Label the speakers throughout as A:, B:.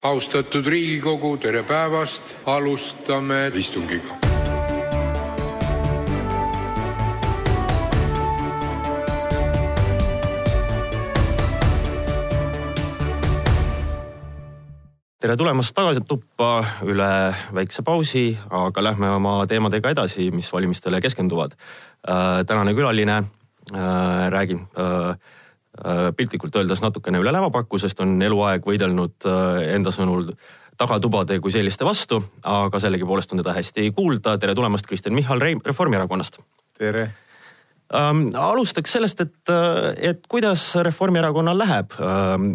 A: austatud Riigikogu, tere päevast, alustame istungit.
B: tere tulemast tagasi tuppa üle väikse pausi, aga lähme oma teemadega edasi, mis valimistele keskenduvad äh,. tänane külaline äh, räägib äh, äh, piltlikult öeldes natukene üle lävapakku, sest on eluaeg võidelnud äh, enda sõnul tagatubade kui selliste vastu, aga sellegipoolest on teda hästi kuulda. tere tulemast, Kristen Michal Reformierakonnast.
C: tere
B: ähm,. alustaks sellest, et, äh, et kuidas Reformierakonnal läheb ähm,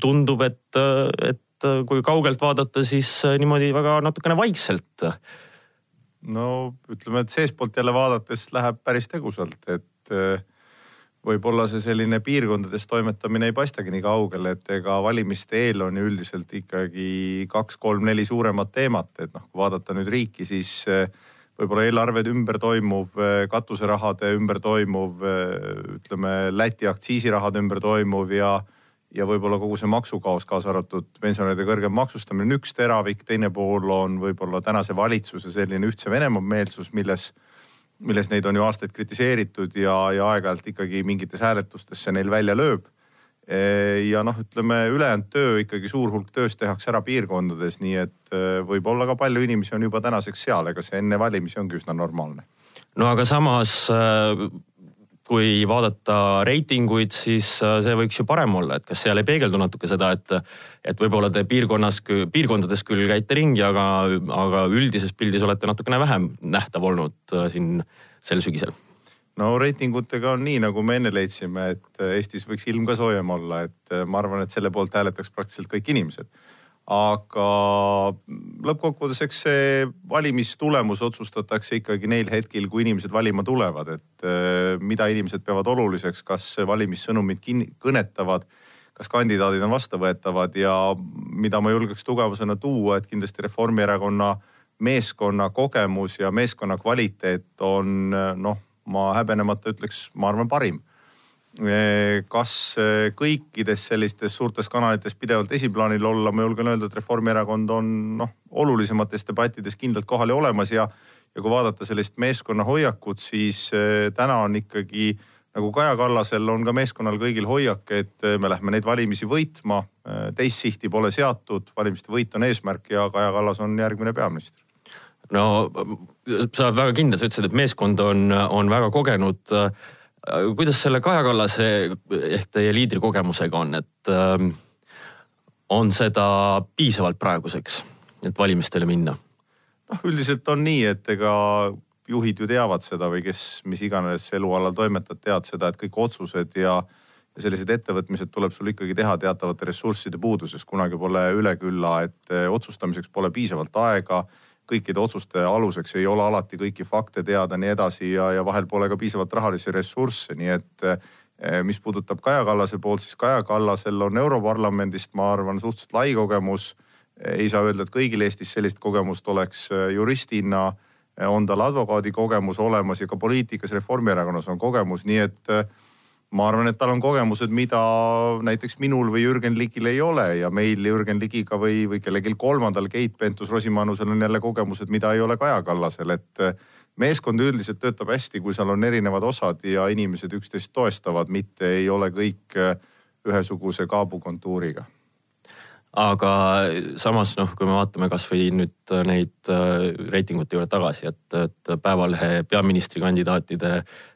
B: tundub, et, et kui kaugelt vaadata, siis niimoodi väga natukene vaikselt.
C: no ütleme, et seestpoolt jälle vaadates läheb päris tegusalt, et eh, võib-olla see selline piirkondades toimetamine ei paistagi nii kaugele, et ega valimiste eel on ju üldiselt ikkagi kaks-kolm-neli suuremat teemat, et noh, kui vaadata nüüd riiki, siis eh, võib-olla eelarvede ümber toimuv, eh, katuserahade ümber toimuv, ütleme Läti aktsiisirahade ümber toimuv ja ja võib-olla kogu see maksukaos, kaasa arvatud pensionäride kõrgem maksustamine on üks teravik, teine pool on võib-olla tänase valitsuse selline ühtse Venemaa meelsus, milles, milles neid on ju aastaid kritiseeritud ja, ja aeg-ajalt ikkagi mingites hääletustes see neil välja lööb. E, ja noh, ütleme ülejäänud töö ikkagi suur hulk tööst tehakse ära piirkondades, nii et e, võib-olla ka palju inimesi on juba tänaseks seal, ega see enne valimisi ongi üsna normaalne.
B: no aga samas kui vaadata reitinguid, siis äh, see võiks ju parem olla, et kas seal ei peegeldu natuke seda, et, et võib-olla te piirkonnas, piirkondades küll käite ringi, aga, aga üldises pildis olete natukene vähem nähtav olnud äh, siin sel sügisel?
C: no reitingutega on nii, nagu me enne leidsime, et Eestis võiks ilm ka soojem olla, et ma arvan, et selle poolt hääletaks praktiliselt kõik inimesed aga lõppkokkuvõttes, eks see valimistulemus otsustatakse ikkagi neil hetkel, kui inimesed valima tulevad, et eh, mida inimesed peavad oluliseks, kas valimissõnumid kõnetavad, kas kandidaadid on vastuvõetavad ja mida ma julgeks tugevusena tuua, et kindlasti Reformierakonna meeskonna kogemus ja meeskonna kvaliteet on noh, ma häbenemata ütleks, ma arvan, parim kas eh, kõikides sellistes suurtes kanalites pidevalt esiplaanil olla, ma julgen öelda, et Reformierakond on noh, olulisemates debattides kindlalt kohal ja olemas ja, ja kui vaadata sellist meeskonna hoiakut, siis eh, täna on ikkagi nagu Kaja Kallasel on ka meeskonnal kõigil hoiak, et eh, me lähme neid valimisi võitma. teist sihti pole seatud, valimiste võit on eesmärk ja Kaja Kallas on järgmine peaminister
B: no sa oled väga kindel, sa ütlesid, et meeskond on, on väga kogenud Äh, kuidas selle Kaja Kallase ehk teie liidrikogemusega on, et ähm, on seda piisavalt praeguseks, et valimistele minna?
C: noh, üldiselt on nii, et ega juhid ju teavad seda või kes mis iganes elualal toimetad, tead seda, et kõik otsused ja, ja sellised ettevõtmised tuleb sul ikkagi teha teatavate ressursside puuduses, kunagi pole üle külla, et eh, otsustamiseks pole piisavalt aega kõikide otsuste aluseks ei ole alati kõiki fakte teada, nii edasi ja, ja vahel pole ka piisavalt rahalisi ressursse, nii et eh, mis puudutab Kaja Kallase poolt, siis Kaja Kallasel on Europarlamendist, ma arvan, suhteliselt lai kogemus. ei saa öelda, et kõigil Eestis sellist kogemust oleks eh, juristina, eh, on tal advokaadi kogemus olemas ja ka poliitikas Reformierakonnas on kogemus, nii et ma arvan, et tal on kogemused, mida näiteks minul või Jürgen Ligil ei ole ja meil Jürgen Ligiga või, või kellelgi kolmandal, Keit Pentus-Rosimannusel on jälle kogemused, mida ei ole Kaja Kallasel, et eh, meeskond üldiselt töötab hästi, kui seal on erinevad osad ja inimesed üksteist toestavad, mitte ei ole kõik eh, ühesuguse kaabukontuuriga
B: aga samas noh, kui me vaatame kasvõi nüüd neid äh, reitingute juurde tagasi, et, et Päevalehe peaministrikandidaatide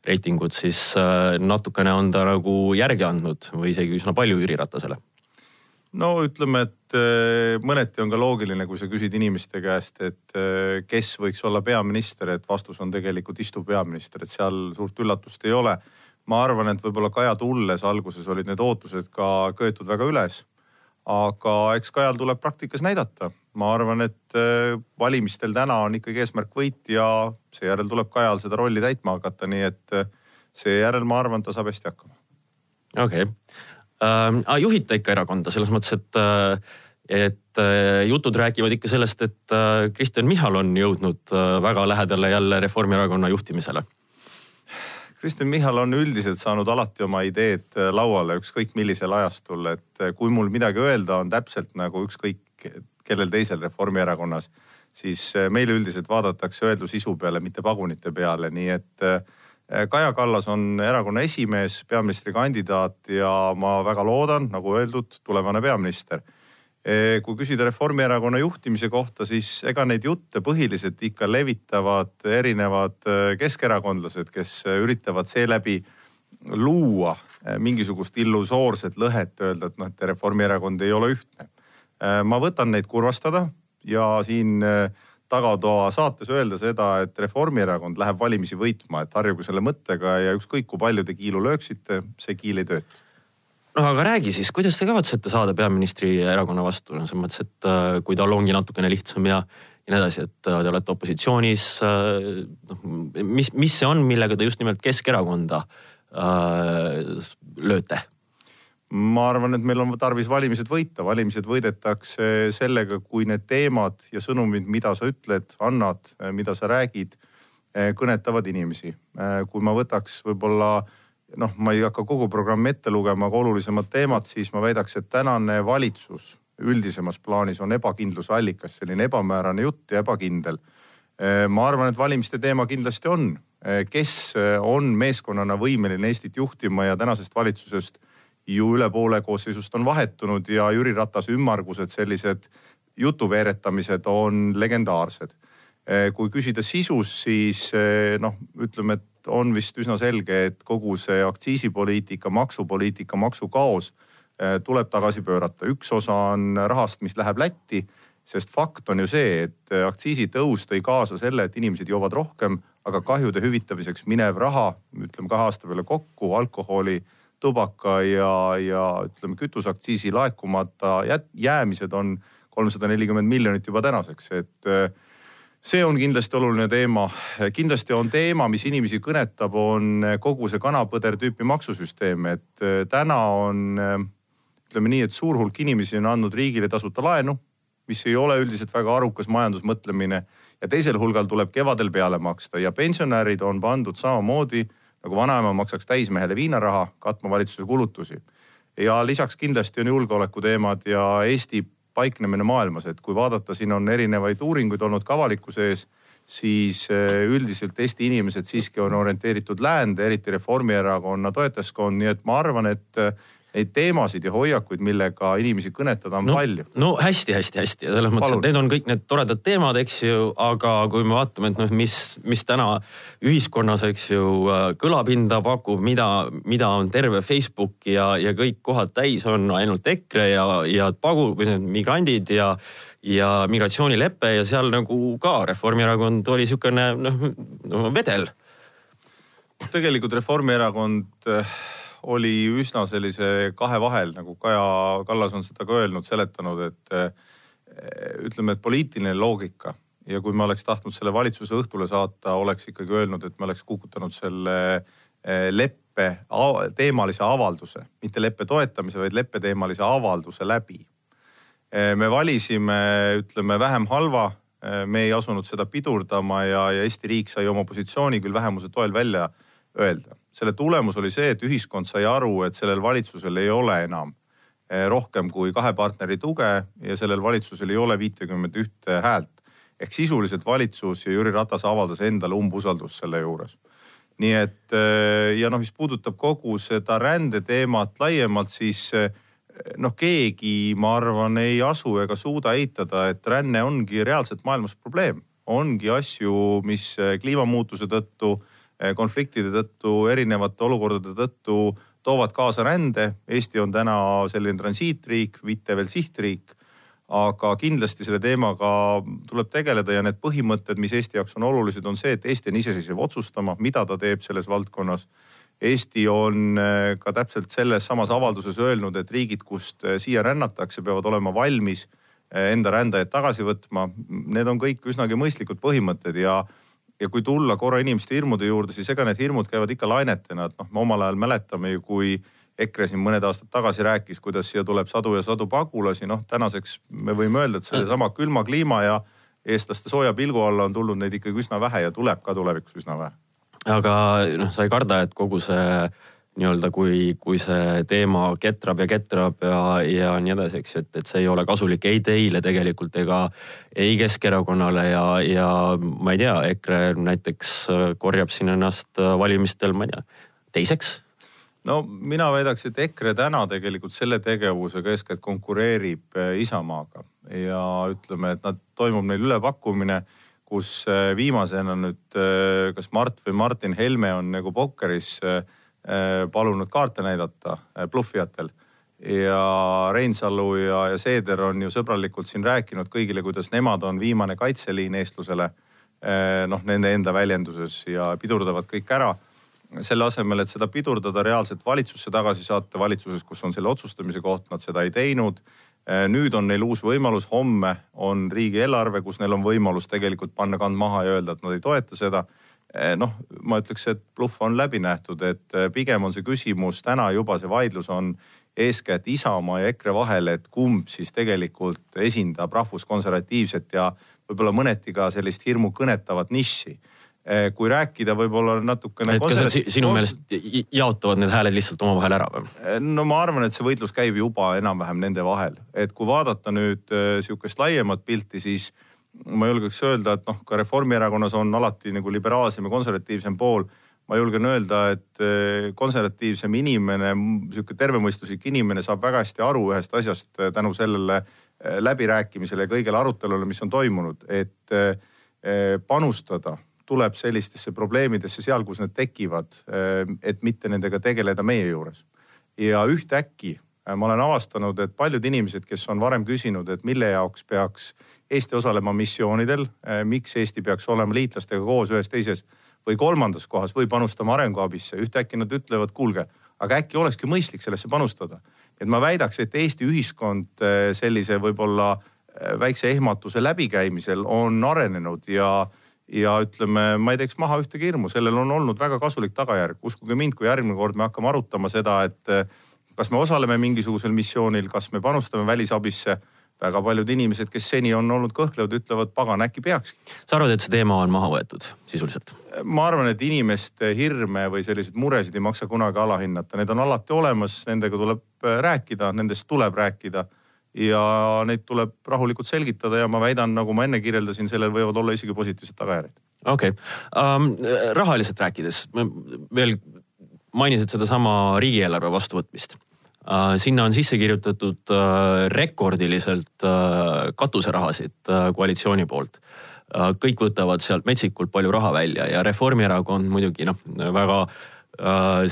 B: reitingud, siis äh, natukene on ta nagu järgi andnud või isegi üsna palju Jüri Ratasele.
C: no ütleme, et äh, mõneti on ka loogiline, kui sa küsid inimeste käest, et kes võiks olla peaminister, et vastus on tegelikult istuv peaminister, et seal suurt üllatust ei ole. ma arvan, et võib-olla Kaja tulles alguses olid need ootused ka köetud väga üles aga eks Kajal tuleb praktikas näidata. ma arvan, et äh, valimistel täna on ikkagi eesmärk võit ja seejärel tuleb Kajal seda rolli täitma hakata, nii et äh, seejärel ma arvan, ta saab hästi hakkama.
B: okei okay. ähm,, juhite ikka erakonda selles mõttes, et äh, et jutud räägivad ikka sellest, et Kristen Michal on jõudnud väga lähedale jälle Reformierakonna juhtimisele
C: Kristen Michal on üldiselt saanud alati oma ideed äh, lauale, ükskõik millisel ajastul, et äh, kui mul midagi öelda on täpselt nagu ükskõik kellel teisel Reformierakonnas, siis äh, meil üldiselt vaadatakse öeldu sisu peale, mitte pagunite peale, nii et Kaja Kallas on erakonna esimees, peaministrikandidaat ja ma väga loodan, nagu öeldud, tulevane peaminister kui küsida Reformierakonna juhtimise kohta, siis ega neid jutte põhiliselt ikka levitavad erinevad eh, keskerakondlased, kes eh, üritavad seeläbi luua mingisugust illusoorset lõhet, öelda, et noh, et Reformierakond ei ole ühtne. ma võtan neid kurvastada ja siin tagatoa saates öelda seda, et Reformierakond läheb valimisi võitma, et harjuge selle mõttega ja ükskõik kui palju te kiilu lööksite, see kiil ei tööta
B: no aga räägi siis, kuidas te kavatsete saada peaministri erakonna vastu, no selles mõttes, et äh, kui tal ongi natukene lihtsam ja, ja nii edasi, et äh, te olete opositsioonis. Äh, noh, mis, mis see on, millega te just nimelt Keskerakonda äh, lööte?
C: ma arvan, et meil on tarvis valimised võita, valimised võidetakse sellega, kui need teemad ja sõnumid, mida sa ütled, annad, mida sa räägid, kõnetavad inimesi. kui ma võtaks võib-olla äh, noh, ma ei hakka kogu programmi ette lugema, aga olulisemad teemad, siis ma väidaks, et tänane valitsus üldisemas plaanis on ebakindluse allikas, selline ebamäärane jutt ja ebakindel. Ma arvan, et valimiste teema kindlasti on, kes on meeskonnana võimeline Eestit juhtima ja tänasest valitsusest ju üle poole koosseisust on vahetunud ja Jüri Ratase ümmargused sellised jutuveeretamised on legendaarsed. kui küsida sisus, siis noh, ütleme, et on vist üsna selge, et kogu see aktsiisipoliitika, maksupoliitika, maksukaos äh, tuleb tagasi pöörata. üks osa on rahast, mis läheb Lätti, sest fakt on ju see, et äh, aktsiisitõus tõi kaasa selle, et inimesed joovad rohkem, aga kahjude hüvitamiseks minev raha, ütleme kahe aasta peale kokku alkoholi, tubaka ja, ja ütleme kütuseaktsiisi laekumata jäämised on kolmsada nelikümmend miljonit juba tänaseks, et äh, see on kindlasti oluline teema. kindlasti on teema, mis inimesi kõnetab, on kogu see kana-põder tüüpi maksusüsteem, et äh, täna on äh, ütleme nii, et suur hulk inimesi on andnud riigile tasuta laenu, mis ei ole üldiselt väga arukas majandusmõtlemine ja teisel hulgal tuleb kevadel peale maksta ja pensionärid on pandud samamoodi nagu vanaema maksaks täismehele viinaraha katma valitsuse kulutusi. ja lisaks kindlasti on julgeolekuteemad ja Eesti paiknemine maailmas, et kui vaadata, siin on erinevaid uuringuid olnud ka avalikkuse ees, siis eh, üldiselt Eesti inimesed siiski on orienteeritud läände, eriti Reformierakonna toetajaskond, nii et ma arvan, et eh, neid teemasid ja hoiakuid, millega inimesi kõnetada on
B: no,
C: palju.
B: no hästi-hästi-hästi, selles mõttes, et need on kõik need toredad teemad, eks ju, aga kui me vaatame, et noh, mis, mis täna ühiskonnas, eks ju, kõlapinda pakub, mida, mida on terve Facebook ja, ja kõik kohad täis on ainult EKRE ja, ja pagu või need migrandid ja ja migratsioonilepe ja seal nagu ka Reformierakond oli sihukene noh no, vedel.
C: tegelikult Reformierakond oli üsna sellise kahe vahel, nagu Kaja Kallas on seda ka öelnud, seletanud, et eh, ütleme, et poliitiline loogika ja kui me oleks tahtnud selle valitsuse õhtule saata, oleks ikkagi öelnud, et me oleks kukutanud selle eh, leppe teemalise avalduse, mitte leppe toetamise, vaid leppeteemalise avalduse läbi. Eh, me valisime, ütleme vähem halva, me ei asunud seda pidurdama ja, ja Eesti riik sai oma positsiooni küll vähemuse toel välja öelda selle tulemus oli see, et ühiskond sai aru, et sellel valitsusel ei ole enam eh, rohkem kui kahe partneri tuge ja sellel valitsusel ei ole viitekümmet ühte häält. ehk sisuliselt valitsus ja Jüri Ratas avaldas endale umbusaldust selle juures. nii et eh, ja noh, mis puudutab kogu seda rändeteemat laiemalt, siis eh, noh, keegi, ma arvan, ei asu ega suuda eitada, et ränne ongi reaalselt maailmas probleem. ongi asju, mis kliimamuutuse tõttu konfliktide tõttu, erinevate olukordade tõttu toovad kaasa rände. Eesti on täna selline transiitriik, mitte veel sihtriik. aga kindlasti selle teemaga tuleb tegeleda ja need põhimõtted, mis Eesti jaoks on olulised, on see, et Eesti on iseseisev otsustama, mida ta teeb selles valdkonnas. Eesti on eh, ka täpselt selles samas avalduses öelnud, et riigid, kust eh, siia rännatakse, peavad olema valmis enda rändajaid tagasi võtma. Need on kõik üsnagi mõistlikud põhimõtted ja ja kui tulla korra inimeste hirmude juurde, siis ega need hirmud käivad ikka lainetena, et noh, me omal ajal mäletame ju, kui EKRE siin mõned aastad tagasi rääkis, kuidas siia tuleb sadu ja sadu pagulasi, noh tänaseks me võime öelda, et sellesama külma kliima ja eestlaste sooja pilgu alla on tulnud neid ikkagi üsna vähe ja tuleb ka tulevikus üsna vähe.
B: Aga noh, sa ei karda, et kogu see nii-öelda, kui, kui see teema ketrab ja ketrab ja, ja nii edasi, eks ju, et, et see ei ole kasulik ei teile tegelikult ega ei Keskerakonnale ja, ja ma ei tea, EKRE näiteks korjab siin ennast valimistel, ma ei tea, teiseks?
C: No mina väidaks, et EKRE täna tegelikult selle tegevusega eeskätt konkureerib eh, Isamaaga ja ütleme, et nad, toimub neil ülepakkumine, kus eh, viimasena nüüd eh, kas Mart või Martin Helme on nagu pokkeris äh, palunud kaarte näidata äh, bluffijatel. ja Reinsalu ja, ja Seeder on ju sõbralikult siin rääkinud kõigile, kuidas nemad on viimane kaitseliin eestlusele. Äh, noh, nende enda väljenduses ja pidurdavad kõik ära. selle asemel, et seda pidurdada, reaalselt valitsusse tagasi saata, valitsuses, kus on selle otsustamise koht, nad seda ei teinud nüüd on neil uus võimalus, homme on riigieelarve, kus neil on võimalus tegelikult panna kand maha ja öelda, et nad ei toeta seda Eh, noh, ma ütleks, et bluff on läbi nähtud, et eh, pigem on see küsimus täna juba see vaidlus on eeskätt Isamaa ja EKRE vahel, et kumb siis tegelikult esindab rahvuskonservatiivset ja võib-olla mõneti ka sellist hirmu kõnetavat nišši eh, kui rääkida võib-olla natukene.
B: et kas sinu meelest jaotavad need hääled lihtsalt omavahel ära või?
C: no ma arvan, et see võitlus käib juba enam-vähem nende vahel, et kui vaadata nüüd sihukest laiemat pilti, siis ma julgeks öelda, et noh, ka Reformierakonnas on alati nagu liberaalsem ja konservatiivsem pool. ma julgen öelda, et eh, konservatiivsem inimene, sihuke tervemõistuslik inimene saab väga hästi aru ühest asjast eh, tänu sellele eh, läbirääkimisele ja kõigele arutelule, mis on toimunud, et panustada tuleb sellistesse probleemidesse seal, kus need tekivad, et mitte nendega tegeleda meie juures. ja ühtäkki ma olen avastanud, et paljud inimesed, kes on varem küsinud, et mille jaoks peaks Eesti osalema missioonidel, eh, miks Eesti peaks olema liitlastega koos ühes, teises või kolmandas kohas või panustama arenguabisse, ühtäkki nad ütlevad, kuulge, aga äkki olekski mõistlik sellesse panustada. et ma väidaks, et Eesti ühiskond eh, sellise võib-olla eh, väikse ehmatuse läbikäimisel on arenenud ja ja ütleme, ma ei teeks maha ühtegi hirmu, sellel on olnud väga kasulik tagajärg. uskuge mind, kui järgmine kord me hakkame arutama seda, et kas me osaleme mingisugusel missioonil, kas me panustame välisabisse väga paljud inimesed, kes seni on olnud kõhklevad, ütlevad pagan, äkki peakski.
B: sa arvad, et see teema on maha võetud sisuliselt?
C: ma arvan, et inimeste hirme või selliseid muresid ei maksa kunagi alahinnata, need on alati olemas, nendega tuleb äh, rääkida, nendest tuleb rääkida ja neid tuleb rahulikult selgitada ja ma väidan, nagu ma enne kirjeldasin, sellel võivad olla isegi positiivsed tagajärjed.
B: okei okay. um,, rahaliselt rääkides veel mainisid sedasama riigieelarve vastuvõtmist sinna on sisse kirjutatud äh, rekordiliselt äh, katuserahasid koalitsiooni poolt. kõik võtavad sealt metsikult palju raha välja ja Reformierakond muidugi noh, väga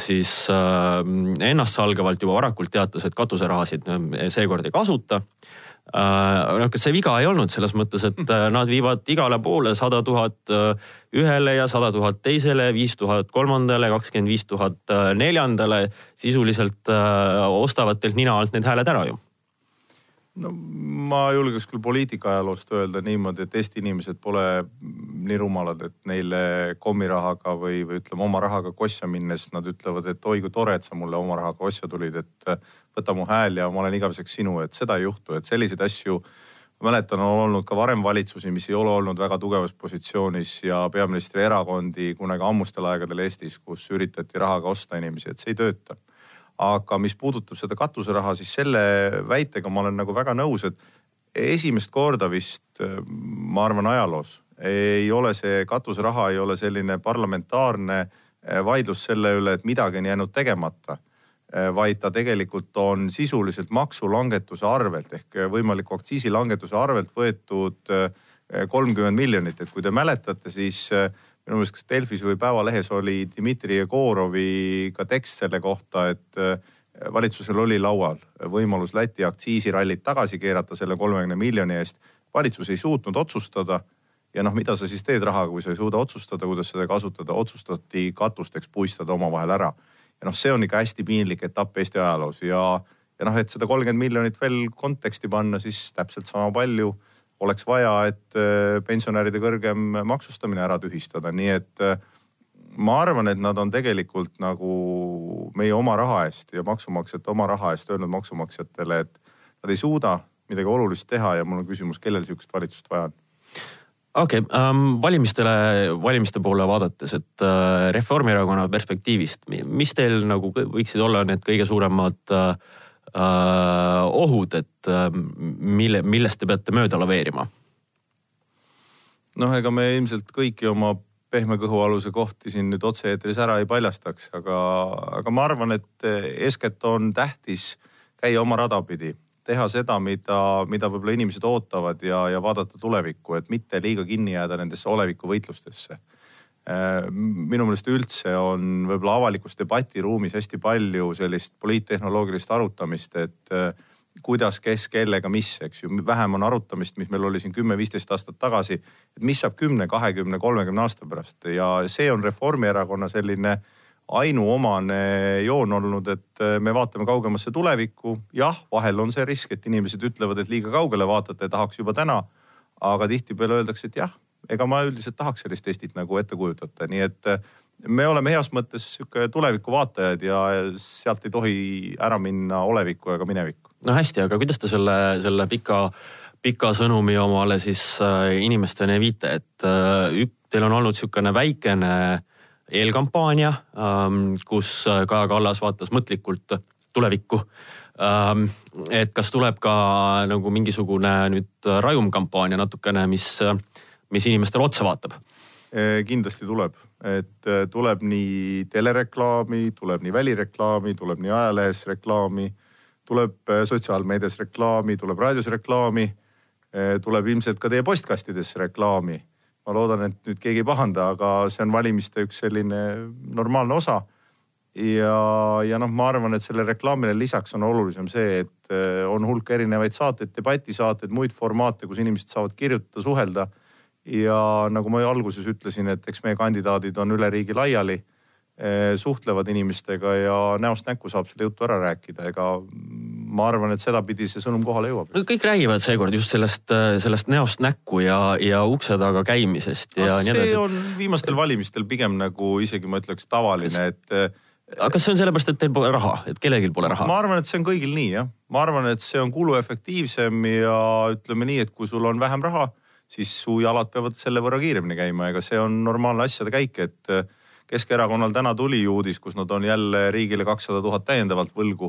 B: siis ennastsalgavalt juba varakult teatas, et katuserahasid seekord ei kasuta Äh, noh, see viga ei olnud selles mõttes, et äh, nad viivad igale poole sada tuhat äh, ühele ja sada tuhat teisele, viis tuhat kolmandale, kakskümmend viis tuhat neljandale. sisuliselt ostavad teilt nina alt need hääled ära ju
C: no ma julgeks küll poliitika ajaloost öelda niimoodi, et Eesti inimesed pole nii rumalad, et neile kommirahaga või, või ütleme oma rahaga kossa minnes nad ütlevad, et oi kui tore, et sa mulle oma rahaga kossa tulid, et võta mu hääl ja ma olen igaveseks sinu, et seda ei juhtu, et selliseid asju mäletan, on olnud ka varem valitsusi, mis ei ole olnud väga tugevas positsioonis ja peaministri erakondi kunagi ammustel aegadel Eestis, kus üritati rahaga osta inimesi, et see ei tööta aga mis puudutab seda katuseraha, siis selle väitega ma olen nagu väga nõus, et esimest korda vist ma arvan ajaloos ei ole see katuseraha, ei ole selline parlamentaarne eh, vaidlus selle üle, et midagi on jäänud tegemata eh, vaid ta tegelikult on sisuliselt maksulangetuse arvelt ehk võimaliku aktsiisilangetuse arvelt võetud eh, kolmkümmend miljonit, et kui te mäletate, siis minu meelest kas Delfis või Päevalehes oli Dmitri Jegorovi ka tekst selle kohta, et äh, valitsusel oli laual võimalus Läti aktsiisirallid tagasi keerata selle kolmekümne miljoni eest. valitsus ei suutnud otsustada. ja noh, mida sa siis teed rahaga, kui sa ei suuda otsustada, kuidas seda kasutada, otsustati katusteks puistada omavahel ära. ja noh, see on ikka hästi piinlik etapp Eesti ajaloos ja, ja noh, et seda kolmkümmend miljonit veel konteksti panna, siis täpselt sama palju oleks vaja, et äh, pensionäride kõrgem maksustamine ära tühistada, nii et äh, ma arvan, et nad on tegelikult nagu meie oma raha eest ja maksumaksjate oma raha eest öelnud maksumaksjatele, et nad ei suuda midagi olulist teha ja mul on küsimus, kellel sihukest valitsust vaja on?
B: Okei okay, um,, valimistele, valimiste poole vaadates, et uh, Reformierakonna perspektiivist, mis teil nagu võiksid olla need kõige suuremad uh, ohud, et uh, mille, millest te peate mööda laveerima?
C: noh, ega me ilmselt kõiki oma pehme kõhualuse kohti siin nüüd otse-eetris ära ei paljastaks, aga, aga ma arvan, et eeskätt on tähtis käia oma rada pidi teha seda, mida, mida võib-olla inimesed ootavad ja, ja vaadata tulevikku, et mitte liiga kinni jääda nendesse olevikuvõitlustesse. Äh, minu meelest üldse on võib-olla avalikus debatiruumis hästi palju sellist poliittehnoloogilist arutamist, et äh, kuidas, kes, kellega, mis, eks ju. vähem on arutamist, mis meil oli siin kümme-viisteist aastat tagasi, et mis saab kümne, kahekümne, kolmekümne aasta pärast ja see on Reformierakonna selline ainuomane joon olnud, et äh, me vaatame kaugemasse tulevikku. jah, vahel on see risk, et inimesed ütlevad, et liiga kaugele vaatate, tahaks juba täna. aga tihtipeale öeldakse, et jah, ega ma üldiselt tahaks sellist Eestit nagu ette kujutada, nii et äh, me oleme heas mõttes sihuke tuleviku vaatajad ja sealt ei tohi ära minna olevikku ega minevikku.
B: no hästi, aga kuidas te selle, selle pika, pika sõnumi omale siis äh, inimesteni viite, et äh, teil on olnud sihukene väikene eelkampaania, ähm, kus Kaja Kallas vaatas mõtlikult tulevikku. Ähm, et kas tuleb ka nagu mingisugune nüüd rajum kampaania natukene, mis, mis inimestele otsa vaatab?
C: kindlasti tuleb, et äh, tuleb nii telereklaami, tuleb nii välireklaami, tuleb nii ajalehes reklaami, tuleb äh, sotsiaalmeedias reklaami, tuleb raadios reklaami, tuleb ilmselt ka teie postkastidesse reklaami ma loodan, et nüüd keegi ei pahanda, aga see on valimiste üks selline normaalne osa. ja, ja noh, ma arvan, et selle reklaamile lisaks on olulisem see, et on hulk erinevaid saateid, debatisaateid, muid formaate, kus inimesed saavad kirjutada, suhelda. Ja nagu ma alguses ütlesin, et eks meie kandidaadid on üle riigi laiali eh, suhtlevad inimestega ja näost näkku saab selle jutu ära rääkida, ega ma arvan, et sedapidi see sõnum kohale jõuab.
B: kõik räägivad seekord just sellest, äh, sellest näost näkku ja, ja ukse taga käimisest ja
C: no, nii edasi. see on viimastel valimistel pigem nagu isegi ma ütleks tavaline, et.
B: Äh, aga kas see on sellepärast, et teil pole raha, et kellelgi pole raha?
C: ma arvan, et see on kõigil nii jah, ma arvan, et see on kuluefektiivsem ja ütleme nii, et kui sul on vähem raha, siis su jalad peavad selle võrra kiiremini käima, ega see on normaalne asjade käik, et äh, Keskerakonnal täna tuli uudis, kus nad on jälle riigile kakssada tuhat täiendavalt võlgu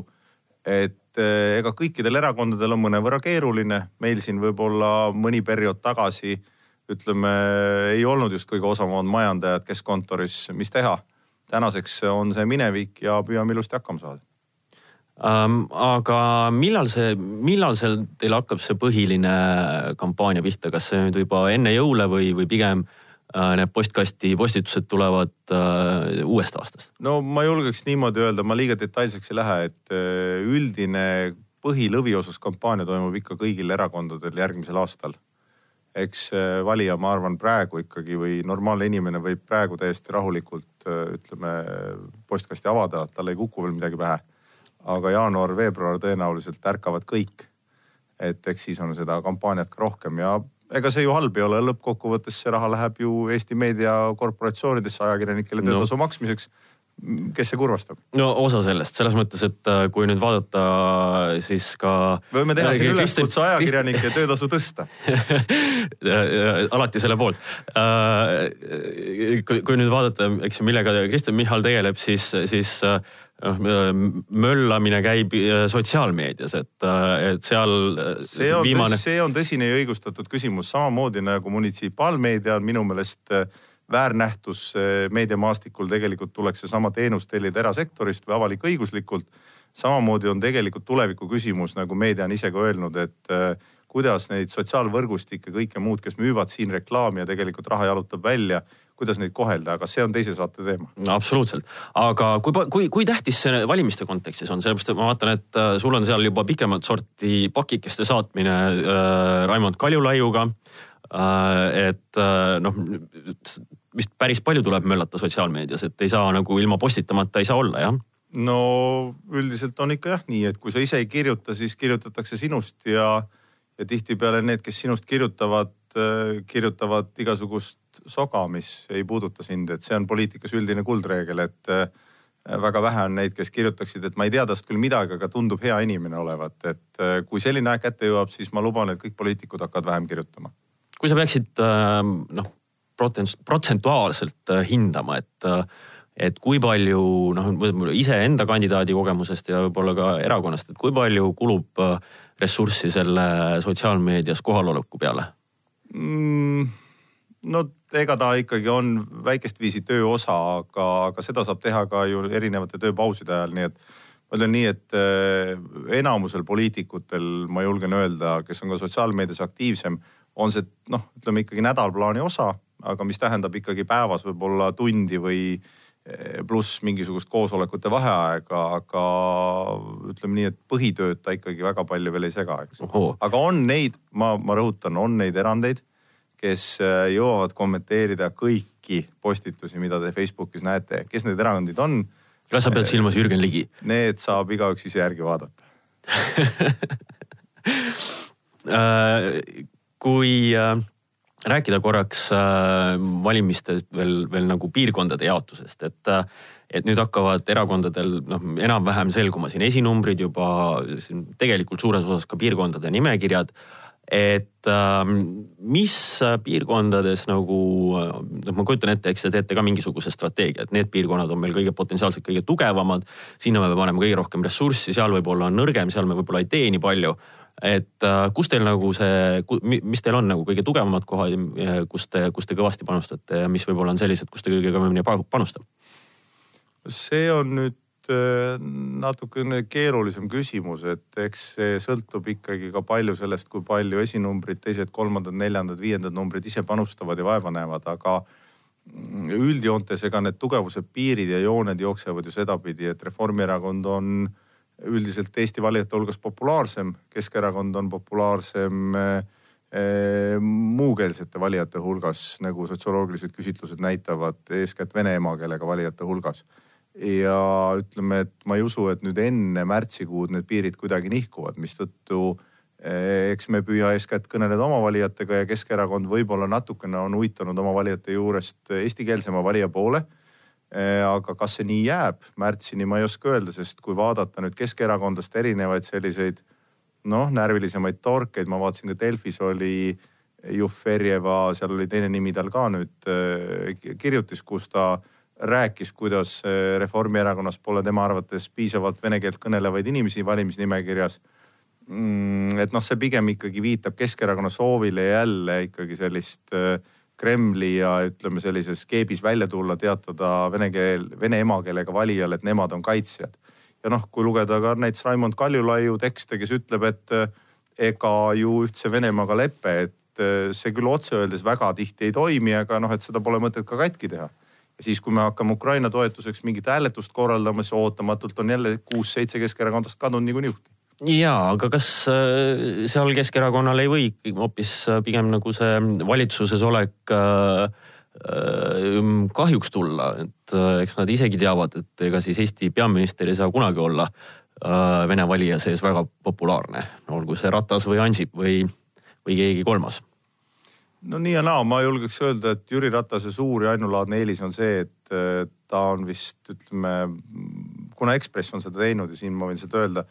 C: et eh, ega kõikidel erakondadel on mõnevõrra keeruline, meil siin võib-olla mõni periood tagasi ütleme, ei olnud just kõige osavamad majandajad keskkontoris, mis teha. tänaseks on see minevik ja püüame ilusti hakkama saada.
B: Aga millal see, millal see teil hakkab see põhiline kampaania pihta, kas see nüüd juba enne jõule või, või pigem äh, Äh, need postkasti postitused tulevad äh, uuest aastast?
C: no ma julgeks niimoodi öelda, ma liiga detailseks ei lähe, et äh, üldine põhilõviosas kampaania toimub ikka kõigil erakondadel järgmisel aastal. eks valija, ma arvan, praegu ikkagi või normaalne inimene võib praegu täiesti rahulikult ütleme postkasti avada, tal ei kuku veel midagi pähe. Aga jaanuar-veebruar tõenäoliselt ärkavad kõik. et eks siis on seda kampaaniat ka rohkem ja ega see ju halb ei ole, lõppkokkuvõttes see raha läheb ju Eesti meediakorporatsioonidesse ajakirjanikele töötasu no. maksmiseks kes see kurvastab?
B: no osa sellest, selles mõttes, et äh, kui nüüd vaadata siis ka.
C: me võime teha siin üleskutse ajakirjanike töötasu tõsta
B: alati selle poolt. Äh, kui nüüd vaadata, eks ju, millega Kristen Michal tegeleb, siis, siis äh, noh, möllamine käib sotsiaalmeedias, et, et seal.
C: see on viimane..., see on tõsine ja õigustatud küsimus, samamoodi nagu munitsipaalmeedia on minu meelest väärnähtus meediamaastikul tegelikult tuleks seesama teenus tellida erasektorist või avalik-õiguslikult. samamoodi on tegelikult tuleviku küsimus, nagu meedia on ise ka öelnud, et äh, kuidas neid sotsiaalvõrgustikke, kõike muud, kes müüvad siin reklaami ja tegelikult raha jalutab välja kuidas neid kohelda, aga see on teise saate teema.
B: no absoluutselt, aga kui, kui, kui tähtis see valimiste kontekstis on, sellepärast et ma vaatan, et äh, sul on seal juba pikemat sorti pakikeste saatmine äh, Raimond Kaljulaiuga äh,. et äh, noh, vist päris palju tuleb möllata sotsiaalmeedias, et ei saa nagu ilma postitamata ei saa olla, jah
C: no üldiselt on ikka jah nii, et kui sa ise ei kirjuta, siis kirjutatakse sinust ja, ja tihtipeale need, kes sinust kirjutavad, kirjutavad igasugust soga, mis ei puuduta sind, et see on poliitikas üldine kuldreegel, et äh, väga vähe on neid, kes kirjutaksid, et ma ei tea tast küll midagi, aga tundub hea inimene olevat, et äh, kui selline aeg kätte jõuab, siis ma luban, et kõik poliitikud hakkavad vähem kirjutama.
B: Kui sa peaksid noh, protsentuaalselt hindama, et et kui palju noh, iseenda kandidaadi kogemusest ja võib-olla ka erakonnast, et kui palju kulub ressurssi selle sotsiaalmeedias kohaloleku peale
C: mm,? no ega ta ikkagi on väikest viisi töö osa, aga, aga seda saab teha ka ju erinevate tööpauside ajal, nii et ma ütlen nii, et äh, enamusel poliitikutel, ma julgen öelda, kes on ka sotsiaalmeedias aktiivsem, on see noh, ütleme ikkagi nädalplaani osa, aga mis tähendab ikkagi päevas võib-olla tundi või pluss mingisugust koosolekute vaheaega, aga ütleme nii, et põhitööd ta ikkagi väga palju veel ei sega, eks. aga on neid, ma, ma rõhutan, on neid erandeid kes äh, jõuavad kommenteerida kõiki postitusi, mida te Facebookis näete, kes need erakondid on.
B: kas sa pead silmas Jürgen Ligi?
C: Need saab igaüks ise järgi vaadata
B: äh, kui äh, rääkida korraks valimiste veel, veel nagu piirkondade jaotusest, et, et nüüd hakkavad erakondadel noh, enam-vähem selguma siin esinumbrid juba tegelikult suures osas ka piirkondade nimekirjad et äh, mis piirkondades nagu, noh, ma kujutan ette, eks te teete ka mingisuguse strateegia, et need piirkonnad on meil kõige potentsiaalselt kõige tugevamad. sinna me paneme kõige rohkem ressurssi, seal võib-olla on nõrgem, seal me võib-olla ei tee nii palju. Et äh, kus teil nagu see, mis teil on nagu kõige tugevamad kohad, kus te, kus te kõvasti panustate ja mis võib-olla on sellised, kus te kõige kõvemini panustate?
C: see on nüüd Äh, natukene keerulisem küsimus, et eks see sõltub ikkagi ka palju sellest, kui palju esinumbrid, teised, kolmandad, neljandad, viiendad numbrid ise panustavad ja vaeva näevad, aga mm, üldjoontes ega need tugevuse piirid ja jooned jooksevad ju sedapidi, et Reformierakond on üldiselt Eesti valijate hulgas populaarsem, Keskerakond on populaarsem eh, muukeelsete valijate hulgas, nagu sotsioloogilised küsitlused näitavad, eeskätt vene emakeelega valijate hulgas ja ütleme, et ma ei usu, et nüüd enne märtsikuud need piirid kuidagi nihkuvad, mistõttu eh, eks me püüa eeskätt kõneleda oma valijatega ja Keskerakond võib-olla natukene on uitanud oma valijate juurest eestikeelsema valija poole. Eh, aga kas see nii jääb märtsini, ma ei oska öelda, sest kui vaadata nüüd keskerakondlaste erinevaid selliseid noh, närvilisemaid torkeid, ma vaatasin ka Delfis oli Juferjeva, seal oli teine nimi tal ka nüüd eh, kirjutis, kus ta rääkis, kuidas eh, Reformierakonnas pole tema arvates piisavalt vene keelt kõnelevaid inimesi valimisnimekirjas. Mm, et noh, see pigem ikkagi viitab Keskerakonna soovile jälle ikkagi sellist eh, Kremli ja ütleme sellises keebis välja tulla, teatada vene keel, vene emakeelega valijale, et nemad on kaitsjad. ja noh, kui lugeda ka näiteks Raimond Kaljulaiu tekste, kes ütleb, et eh, ega ju ühtse Venemaaga lepe, et see küll otse öeldes väga tihti ei toimi, aga noh, et seda pole mõtet ka katki teha ja siis, kui me hakkame Ukraina toetuseks mingit hääletust korraldama, siis ootamatult on jälle kuus-seitse keskerakondlast kadunud niikuinii juhti
B: ja, aga kas äh, seal Keskerakonnal ei või hoopis äh, pigem nagu see valitsuses olek äh, kahjuks tulla, et eks nad isegi teavad, et ega siis Eesti peaminister ei saa kunagi olla Vene valija sees väga populaarne, olgu see Ratas või Ansip või, või keegi kolmas.
C: No nii ja naa, ma julgeks öelda, et Jüri Ratase suur ja ainulaadne eelis on see, et ta on vist ütleme, kuna Ekspress on seda teinud ja siin ma võin seda öelda,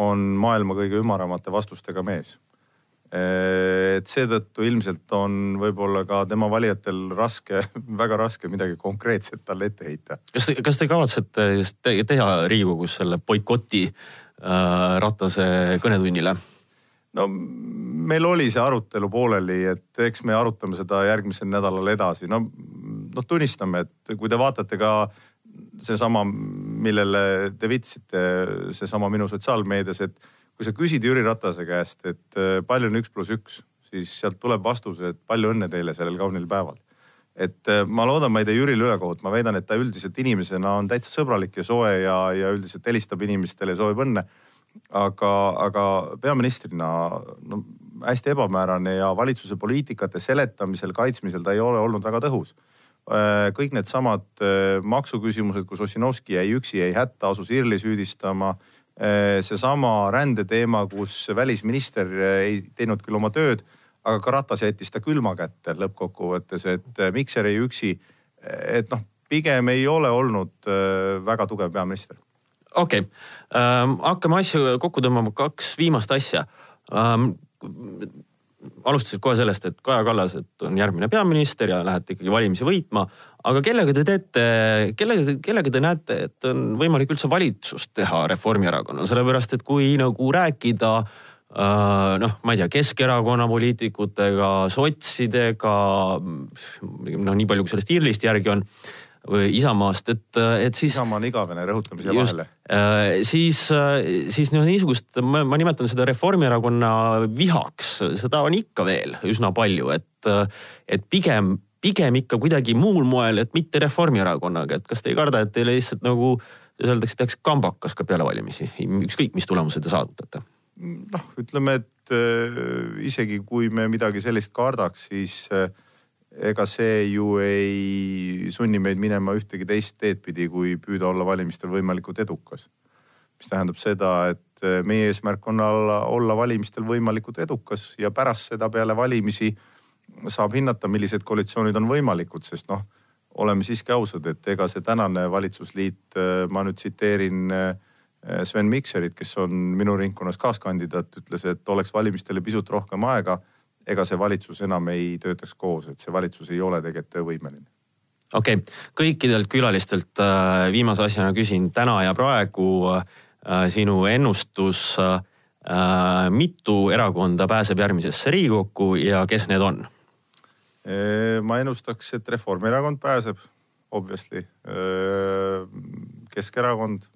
C: on maailma kõige ümaramate vastustega mees. Et seetõttu ilmselt on võib-olla ka tema valijatel raske, väga raske midagi konkreetset talle ette heita.
B: kas te, kas te kavatsete siis teha Riigikogus selle boikoti äh, Ratase kõnetunnile?
C: no meil oli see arutelu pooleli, et eks me arutame seda järgmisel nädalal edasi. no, noh, tunnistame, et kui te vaatate ka seesama, millele te viitasite, seesama minu sotsiaalmeedias, et kui sa küsid Jüri Ratase käest, et äh, palju on üks pluss üks, siis sealt tuleb vastus, et palju õnne teile sellel kaunil päeval. et äh, ma loodan, ma ei tee Jürile ülekohut, ma väidan, et ta üldiselt inimesena on täitsa sõbralik ja soe ja, ja üldiselt helistab inimestele ja soovib õnne aga, aga peaministrina no, hästi ebamäärane ja valitsuse poliitikate seletamisel, kaitsmisel ta ei ole olnud väga tõhus. Äh, kõik needsamad äh, maksuküsimused, kus Ossinovski jäi üksi, jäi hätta, asus IRL-i süüdistama. Äh, seesama rändeteema, kus välisminister ei teinud küll oma tööd, aga ka Ratas jättis ta külma kätte lõppkokkuvõttes, et Mikser jäi üksi. et noh, pigem ei ole olnud väga tugev peaminister
B: okei okay. ähm,, hakkame asju kokku tõmbama, kaks viimast asja ähm,. Alustasid kohe sellest, et Kaja Kallas, et on järgmine peaminister ja lähete ikkagi valimisi võitma. aga kellega te teete, kellega, kellega te näete, et on võimalik üldse valitsust teha Reformierakonnal, sellepärast et kui nagu rääkida äh, noh, ma ei tea, Keskerakonna poliitikutega, sotsidega, noh, nii palju kui sellest IRL-ist järgi on või Isamaast, et, et siis.
C: Isamaa on igavene, rõhutame siia vahele.
B: Siis, siis noh, niisugust, ma, ma nimetan seda Reformierakonna vihaks, seda on ikka veel üsna palju, et, et pigem, pigem ikka kuidagi muul moel, et mitte Reformierakonnaga, et kas te ei karda, et teile lihtsalt nagu öeldakse, tehakse kambakas ka peale valimisi, ükskõik mis tulemuse te saavutate?
C: noh, ütleme, et äh, isegi kui me midagi sellist kardaks, siis äh, ega see ju ei sunni meid minema ühtegi teist teed pidi, kui püüda olla valimistel võimalikult edukas. mis tähendab seda, et eh, meie eesmärk on olla, olla valimistel võimalikult edukas ja pärast seda peale valimisi saab hinnata, millised koalitsioonid on võimalikud, sest noh, oleme siiski ausad, et ega see tänane valitsusliit, eh, ma nüüd tsiteerin eh, Sven Mikserit, kes on minu ringkonnas kaaskandidaat, ütles, et oleks valimistele pisut rohkem aega ega see valitsus enam ei töötaks koos, et see valitsus ei ole tegelikult töövõimeline.
B: okei okay., kõikidelt külalistelt äh, viimase asjana küsin täna ja praegu äh, sinu ennustus äh,. mitu erakonda pääseb järgmisesse Riigikokku ja kes need on?
C: ma ennustaks, et Reformierakond pääseb, obviously. Keskerakond,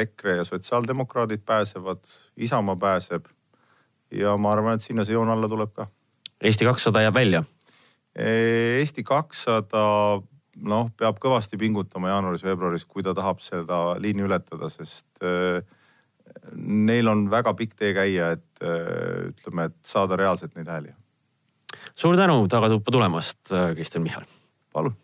C: EKRE ja sotsiaaldemokraadid pääsevad, Isamaa pääseb ja ma arvan, et sinna see joon alla tuleb ka.
B: Eesti kakssada jääb välja?
C: Eesti kakssada noh, peab kõvasti pingutama jaanuaris-veebruaris, kui ta tahab seda liini ületada, sest neil on väga pikk tee käia, et ütleme, et saada reaalselt neid hääli.
B: suur tänu tagatuppa tulemast, Kristjan Michal.
C: palun